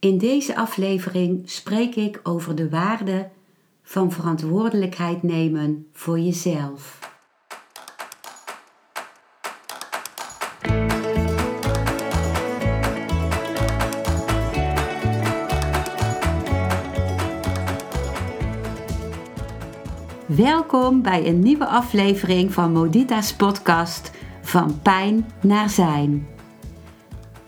In deze aflevering spreek ik over de waarde van verantwoordelijkheid nemen voor jezelf. Welkom bij een nieuwe aflevering van Modita's podcast Van Pijn naar Zijn.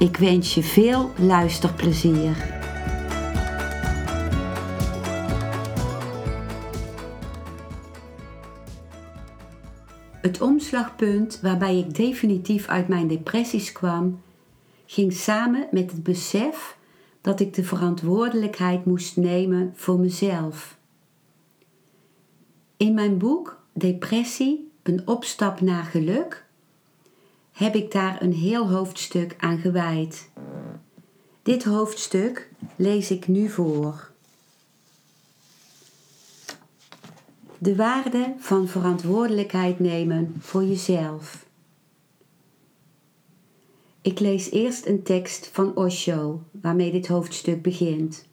Ik wens je veel luisterplezier. Het omslagpunt waarbij ik definitief uit mijn depressies kwam, ging samen met het besef dat ik de verantwoordelijkheid moest nemen voor mezelf. In mijn boek Depressie, een opstap naar geluk, heb ik daar een heel hoofdstuk aan gewijd. Dit hoofdstuk lees ik nu voor. De waarde van verantwoordelijkheid nemen voor jezelf. Ik lees eerst een tekst van Osho, waarmee dit hoofdstuk begint.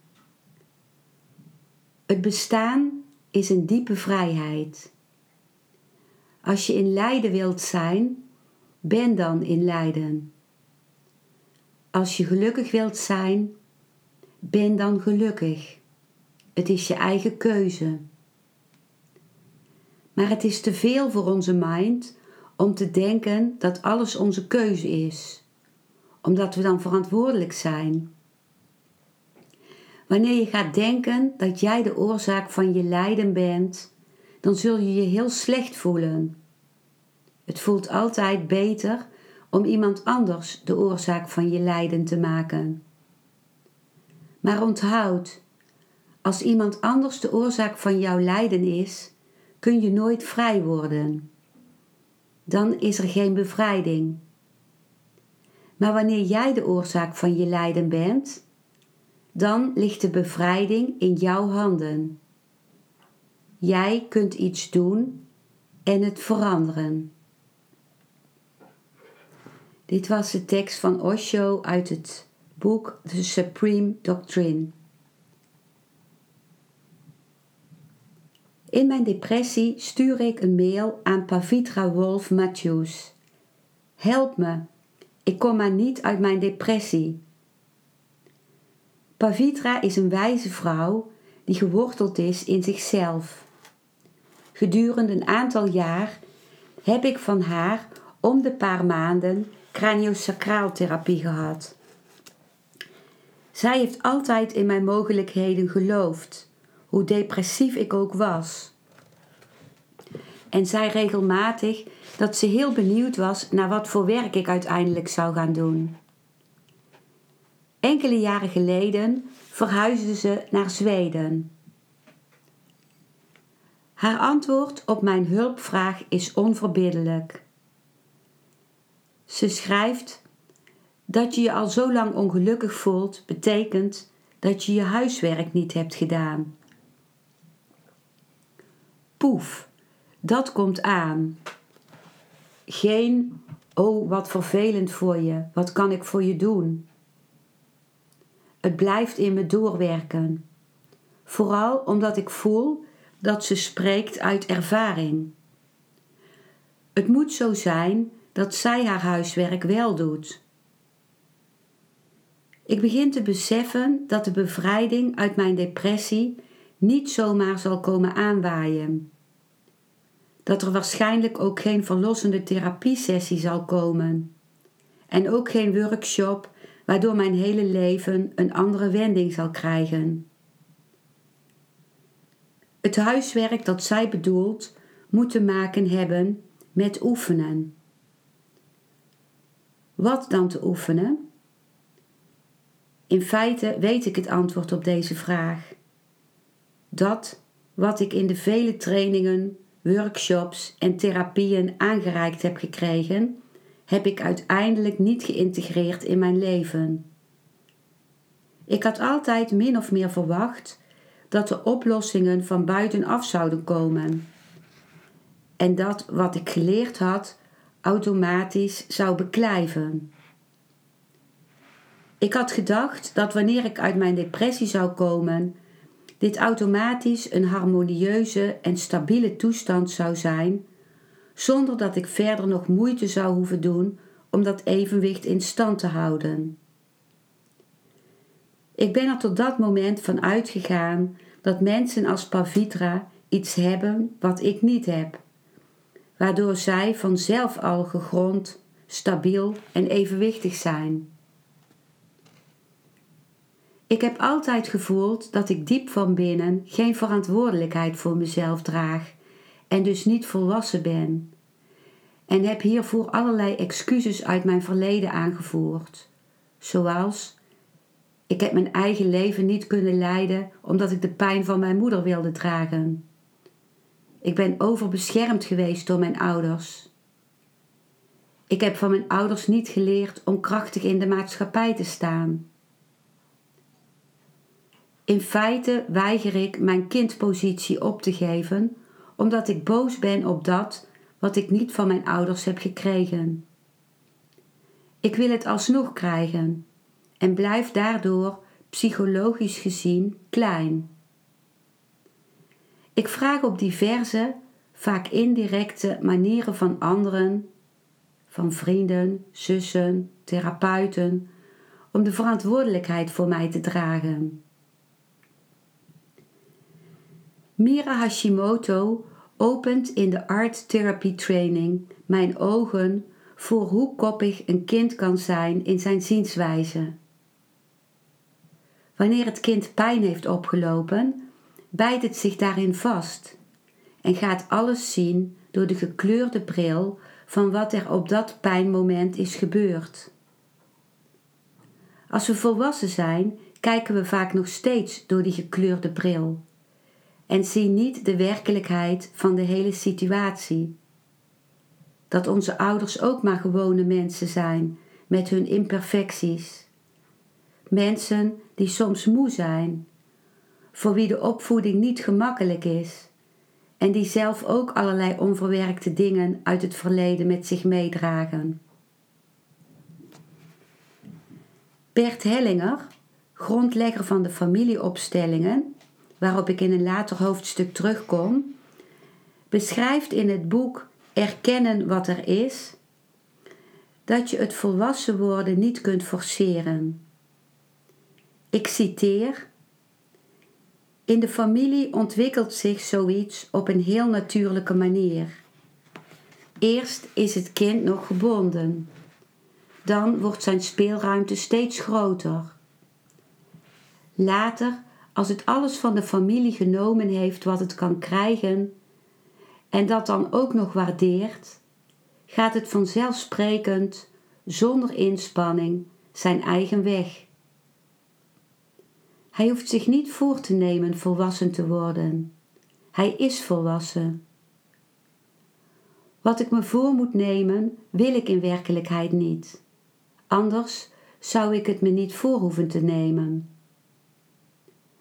Het bestaan is een diepe vrijheid. Als je in lijden wilt zijn, ben dan in lijden. Als je gelukkig wilt zijn, ben dan gelukkig. Het is je eigen keuze. Maar het is te veel voor onze mind om te denken dat alles onze keuze is, omdat we dan verantwoordelijk zijn. Wanneer je gaat denken dat jij de oorzaak van je lijden bent, dan zul je je heel slecht voelen het voelt altijd beter om iemand anders de oorzaak van je lijden te maken. Maar onthoud, als iemand anders de oorzaak van jouw lijden is, kun je nooit vrij worden. Dan is er geen bevrijding. Maar wanneer jij de oorzaak van je lijden bent, dan ligt de bevrijding in jouw handen. Jij kunt iets doen en het veranderen. Dit was de tekst van Osho uit het boek The Supreme Doctrine. In mijn depressie stuur ik een mail aan Pavitra Wolf Matthews. Help me, ik kom maar niet uit mijn depressie. Pavitra is een wijze vrouw die geworteld is in zichzelf. Gedurende een aantal jaar heb ik van haar om de paar maanden craniosacraaltherapie gehad. Zij heeft altijd in mijn mogelijkheden geloofd, hoe depressief ik ook was. En zei regelmatig dat ze heel benieuwd was naar wat voor werk ik uiteindelijk zou gaan doen. Enkele jaren geleden verhuisde ze naar Zweden. Haar antwoord op mijn hulpvraag is onverbiddelijk. Ze schrijft dat je je al zo lang ongelukkig voelt, betekent dat je je huiswerk niet hebt gedaan. Poef, dat komt aan. Geen, oh wat vervelend voor je, wat kan ik voor je doen? Het blijft in me doorwerken. Vooral omdat ik voel dat ze spreekt uit ervaring. Het moet zo zijn dat zij haar huiswerk wel doet. Ik begin te beseffen dat de bevrijding uit mijn depressie niet zomaar zal komen aanwaaien. Dat er waarschijnlijk ook geen verlossende therapiesessie zal komen. En ook geen workshop waardoor mijn hele leven een andere wending zal krijgen. Het huiswerk dat zij bedoelt moet te maken hebben met oefenen. Wat dan te oefenen? In feite weet ik het antwoord op deze vraag. Dat wat ik in de vele trainingen, workshops en therapieën aangereikt heb gekregen, heb ik uiteindelijk niet geïntegreerd in mijn leven. Ik had altijd min of meer verwacht dat de oplossingen van buitenaf zouden komen en dat wat ik geleerd had automatisch zou beklijven. Ik had gedacht dat wanneer ik uit mijn depressie zou komen, dit automatisch een harmonieuze en stabiele toestand zou zijn, zonder dat ik verder nog moeite zou hoeven doen om dat evenwicht in stand te houden. Ik ben er tot dat moment van uitgegaan dat mensen als Pavitra iets hebben wat ik niet heb, waardoor zij vanzelf al gegrond, stabiel en evenwichtig zijn. Ik heb altijd gevoeld dat ik diep van binnen geen verantwoordelijkheid voor mezelf draag en dus niet volwassen ben. En heb hiervoor allerlei excuses uit mijn verleden aangevoerd, zoals ik heb mijn eigen leven niet kunnen leiden omdat ik de pijn van mijn moeder wilde dragen. Ik ben overbeschermd geweest door mijn ouders. Ik heb van mijn ouders niet geleerd om krachtig in de maatschappij te staan. In feite weiger ik mijn kindpositie op te geven, omdat ik boos ben op dat wat ik niet van mijn ouders heb gekregen. Ik wil het alsnog krijgen en blijf daardoor psychologisch gezien klein. Ik vraag op diverse, vaak indirecte manieren van anderen, van vrienden, zussen, therapeuten, om de verantwoordelijkheid voor mij te dragen. Mira Hashimoto opent in de Art Therapy Training mijn ogen voor hoe koppig een kind kan zijn in zijn zienswijze. Wanneer het kind pijn heeft opgelopen, bijt het zich daarin vast en gaat alles zien door de gekleurde bril van wat er op dat pijnmoment is gebeurd. Als we volwassen zijn, kijken we vaak nog steeds door die gekleurde bril en zie niet de werkelijkheid van de hele situatie. Dat onze ouders ook maar gewone mensen zijn met hun imperfecties. Mensen die soms moe zijn, voor wie de opvoeding niet gemakkelijk is en die zelf ook allerlei onverwerkte dingen uit het verleden met zich meedragen. Bert Hellinger, grondlegger van de familieopstellingen, waarop ik in een later hoofdstuk terugkom, beschrijft in het boek Erkennen wat er is, dat je het volwassen worden niet kunt forceren. Ik citeer: In de familie ontwikkelt zich zoiets op een heel natuurlijke manier. Eerst is het kind nog gebonden. Dan wordt zijn speelruimte steeds groter. Later als het alles van de familie genomen heeft wat het kan krijgen en dat dan ook nog waardeert, gaat het vanzelfsprekend, zonder inspanning, zijn eigen weg. Hij hoeft zich niet voor te nemen volwassen te worden. Hij is volwassen. Wat ik me voor moet nemen, wil ik in werkelijkheid niet. Anders zou ik het me niet voor hoeven te nemen.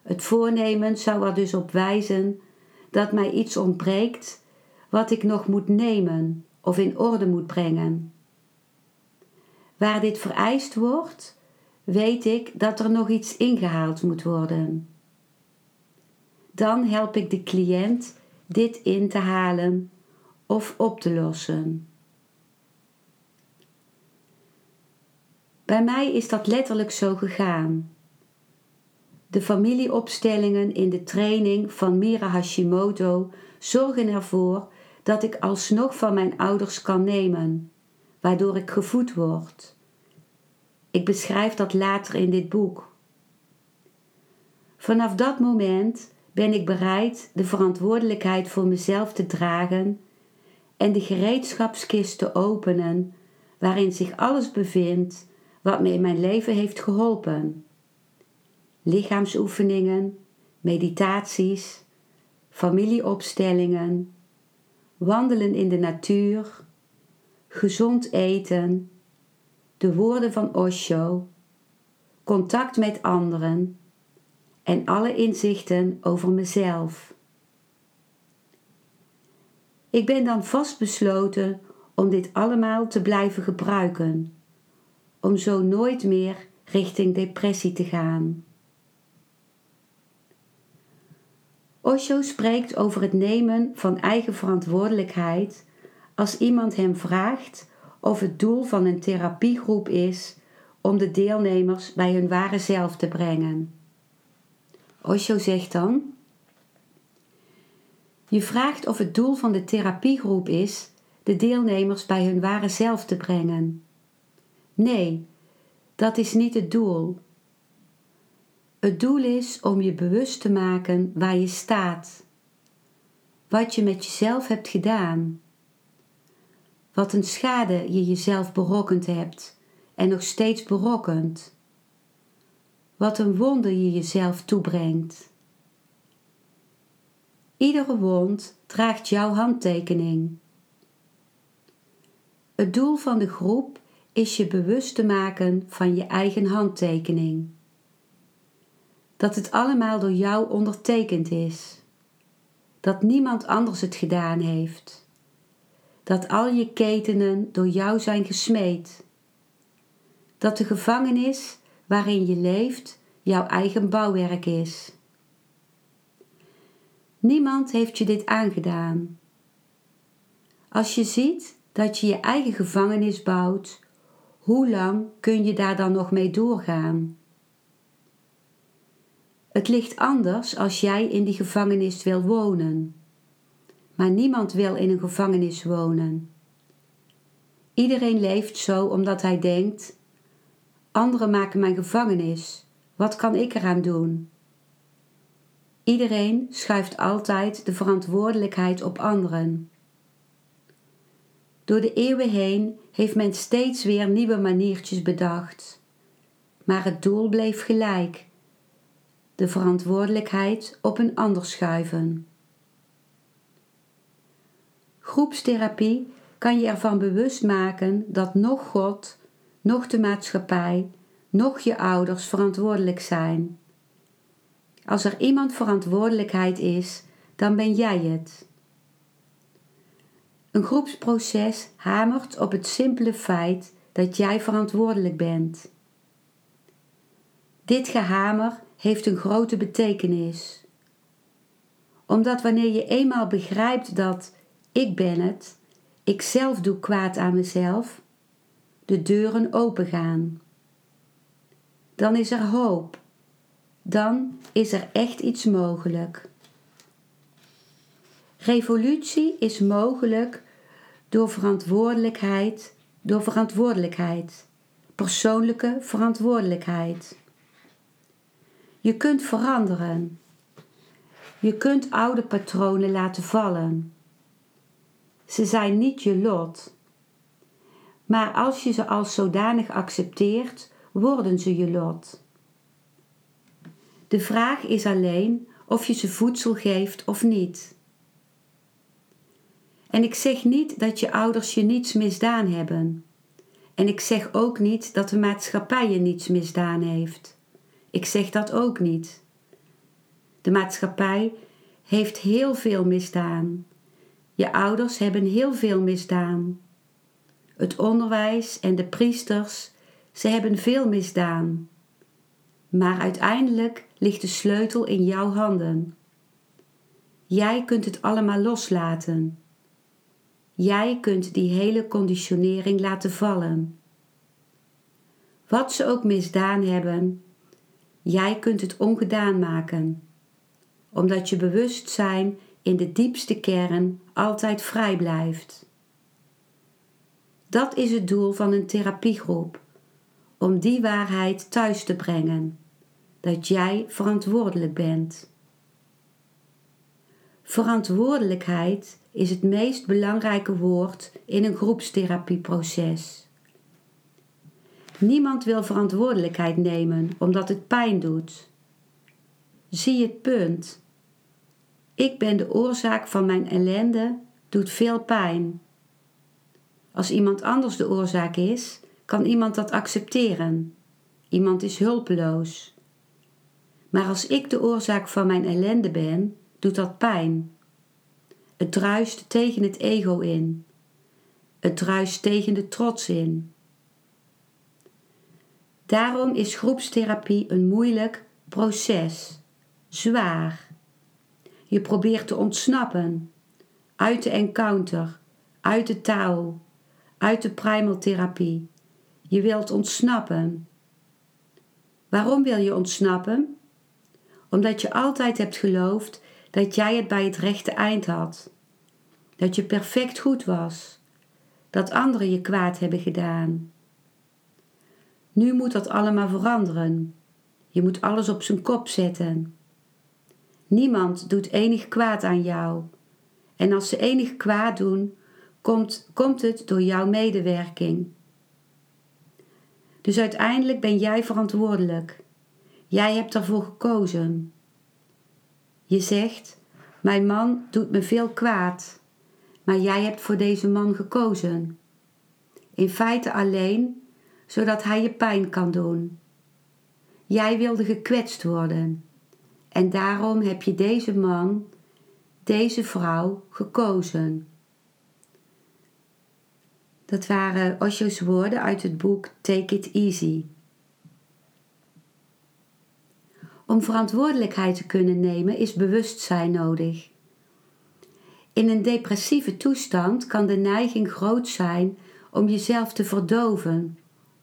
Het voornemen zou er dus op wijzen dat mij iets ontbreekt wat ik nog moet nemen of in orde moet brengen. Waar dit vereist wordt, weet ik dat er nog iets ingehaald moet worden. Dan help ik de cliënt dit in te halen of op te lossen. Bij mij is dat letterlijk zo gegaan. De familieopstellingen in de training van Mira Hashimoto zorgen ervoor dat ik alsnog van mijn ouders kan nemen, waardoor ik gevoed word. Ik beschrijf dat later in dit boek. Vanaf dat moment ben ik bereid de verantwoordelijkheid voor mezelf te dragen en de gereedschapskist te openen waarin zich alles bevindt wat me in mijn leven heeft geholpen. lichaamsoefeningen, meditaties, familieopstellingen, wandelen in de natuur, gezond eten, de woorden van Osho, contact met anderen en alle inzichten over mezelf. Ik ben dan vastbesloten om dit allemaal te blijven gebruiken, om zo nooit meer richting depressie te gaan. Osho spreekt over het nemen van eigen verantwoordelijkheid als iemand hem vraagt of het doel van een therapiegroep is om de deelnemers bij hun ware zelf te brengen. Osho zegt dan: Je vraagt of het doel van de therapiegroep is de deelnemers bij hun ware zelf te brengen. Nee, dat is niet het doel. Het doel is om je bewust te maken waar je staat, wat je met jezelf hebt gedaan, wat een schade je jezelf berokkend hebt en nog steeds berokkent, wat een wonder je jezelf toebrengt. Iedere wond draagt jouw handtekening. Het doel van de groep is je bewust te maken van je eigen handtekening. Dat het allemaal door jou ondertekend is. Dat niemand anders het gedaan heeft. Dat al je ketenen door jou zijn gesmeed. Dat de gevangenis waarin je leeft jouw eigen bouwwerk is. Niemand heeft je dit aangedaan. Als je ziet dat je je eigen gevangenis bouwt, hoe lang kun je daar dan nog mee doorgaan? Het ligt anders als jij in die gevangenis wil wonen. Maar niemand wil in een gevangenis wonen. Iedereen leeft zo omdat hij denkt: anderen maken mijn gevangenis, wat kan ik eraan doen? Iedereen schuift altijd de verantwoordelijkheid op anderen. Door de eeuwen heen heeft men steeds weer nieuwe maniertjes bedacht. Maar het doel bleef gelijk: de verantwoordelijkheid op een ander schuiven. Groepstherapie kan je ervan bewust maken dat nog God, nog de maatschappij, nog je ouders verantwoordelijk zijn. Als er iemand verantwoordelijkheid is, dan ben jij het. Een groepsproces hamert op het simpele feit dat jij verantwoordelijk bent. Dit gehamer heeft een grote betekenis. Omdat wanneer je eenmaal begrijpt dat ik ben het, ik zelf doe kwaad aan mezelf, de deuren opengaan. Dan is er hoop. Dan is er echt iets mogelijk. Revolutie is mogelijk door verantwoordelijkheid, door verantwoordelijkheid, persoonlijke verantwoordelijkheid. Je kunt veranderen. Je kunt oude patronen laten vallen. Ze zijn niet je lot. Maar als je ze als zodanig accepteert, worden ze je lot. De vraag is alleen of je ze voedsel geeft of niet. En ik zeg niet dat je ouders je niets misdaan hebben. En ik zeg ook niet dat de maatschappij je niets misdaan heeft. Ik zeg dat ook niet. De maatschappij heeft heel veel misdaan. Je ouders hebben heel veel misdaan. Het onderwijs en de priesters, ze hebben veel misdaan. Maar uiteindelijk ligt de sleutel in jouw handen. Jij kunt het allemaal loslaten. Jij kunt die hele conditionering laten vallen. Wat ze ook misdaan hebben, jij kunt het ongedaan maken, omdat je bewustzijn in de diepste kern altijd vrij blijft. Dat is het doel van een therapiegroep, om die waarheid thuis te brengen, dat jij verantwoordelijk bent. Verantwoordelijkheid is het meest belangrijke woord in een groepstherapieproces. Niemand wil verantwoordelijkheid nemen omdat het pijn doet. zie het punt. Ik ben de oorzaak van mijn ellende, doet veel pijn. Als iemand anders de oorzaak is, kan iemand dat accepteren. Iemand is hulpeloos. Maar als ik de oorzaak van mijn ellende ben, doet dat pijn. Het druist tegen het ego in. Het druist tegen de trots in. Daarom is groepstherapie een moeilijk proces, zwaar. Je probeert te ontsnappen uit de encounter, uit de taal, uit de primaltherapie. Je wilt ontsnappen. Waarom wil je ontsnappen? Omdat je altijd hebt geloofd dat jij het bij het rechte eind had. Dat je perfect goed was. Dat anderen je kwaad hebben gedaan. Nu moet dat allemaal veranderen. Je moet alles op zijn kop zetten. Niemand doet enig kwaad aan jou. En als ze enig kwaad doen, komt, komt het door jouw medewerking. Dus uiteindelijk ben jij verantwoordelijk. Jij hebt ervoor gekozen. Je zegt: Mijn man doet me veel kwaad, maar jij hebt voor deze man gekozen. In feite alleen zodat hij je pijn kan doen. Jij wilde gekwetst worden en daarom heb je deze man, deze vrouw gekozen. Dat waren Osho's woorden uit het boek Take It Easy. Om verantwoordelijkheid te kunnen nemen is bewustzijn nodig. In een depressieve toestand kan de neiging groot zijn om jezelf te verdoven,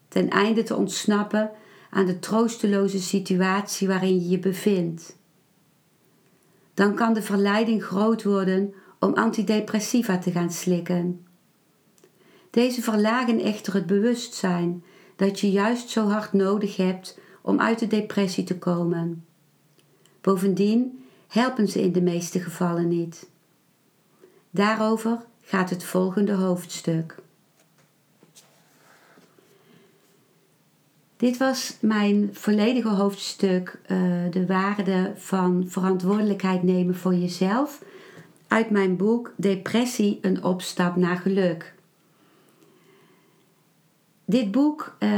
ten einde te ontsnappen aan de troosteloze situatie waarin je je bevindt. Dan kan de verleiding groot worden om antidepressiva te gaan slikken. Deze verlagen echter het bewustzijn dat je juist zo hard nodig hebt om uit de depressie te komen. Bovendien helpen ze in de meeste gevallen niet. Daarover gaat het volgende hoofdstuk. Dit was mijn volledige hoofdstuk, uh, de waarde van verantwoordelijkheid nemen voor jezelf, uit mijn boek Depressie, een opstap naar geluk. Dit boek uh,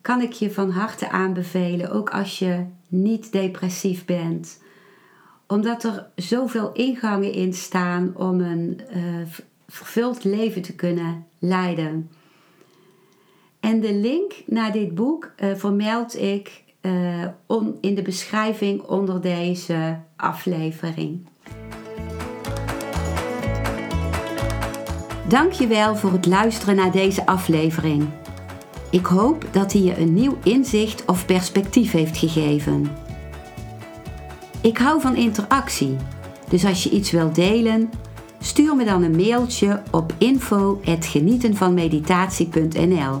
kan ik je van harte aanbevelen, ook als je niet depressief bent. Omdat er zoveel ingangen in staan om een uh, vervuld leven te kunnen leiden. En de link naar dit boek uh, vermeld ik on, in de beschrijving onder deze aflevering. Dankjewel voor het luisteren naar deze aflevering. Ik hoop dat hij je een nieuw inzicht of perspectief heeft gegeven. Ik hou van interactie, dus als je iets wilt delen, stuur me dan een mailtje op info@genietenvanmeditatie.nl.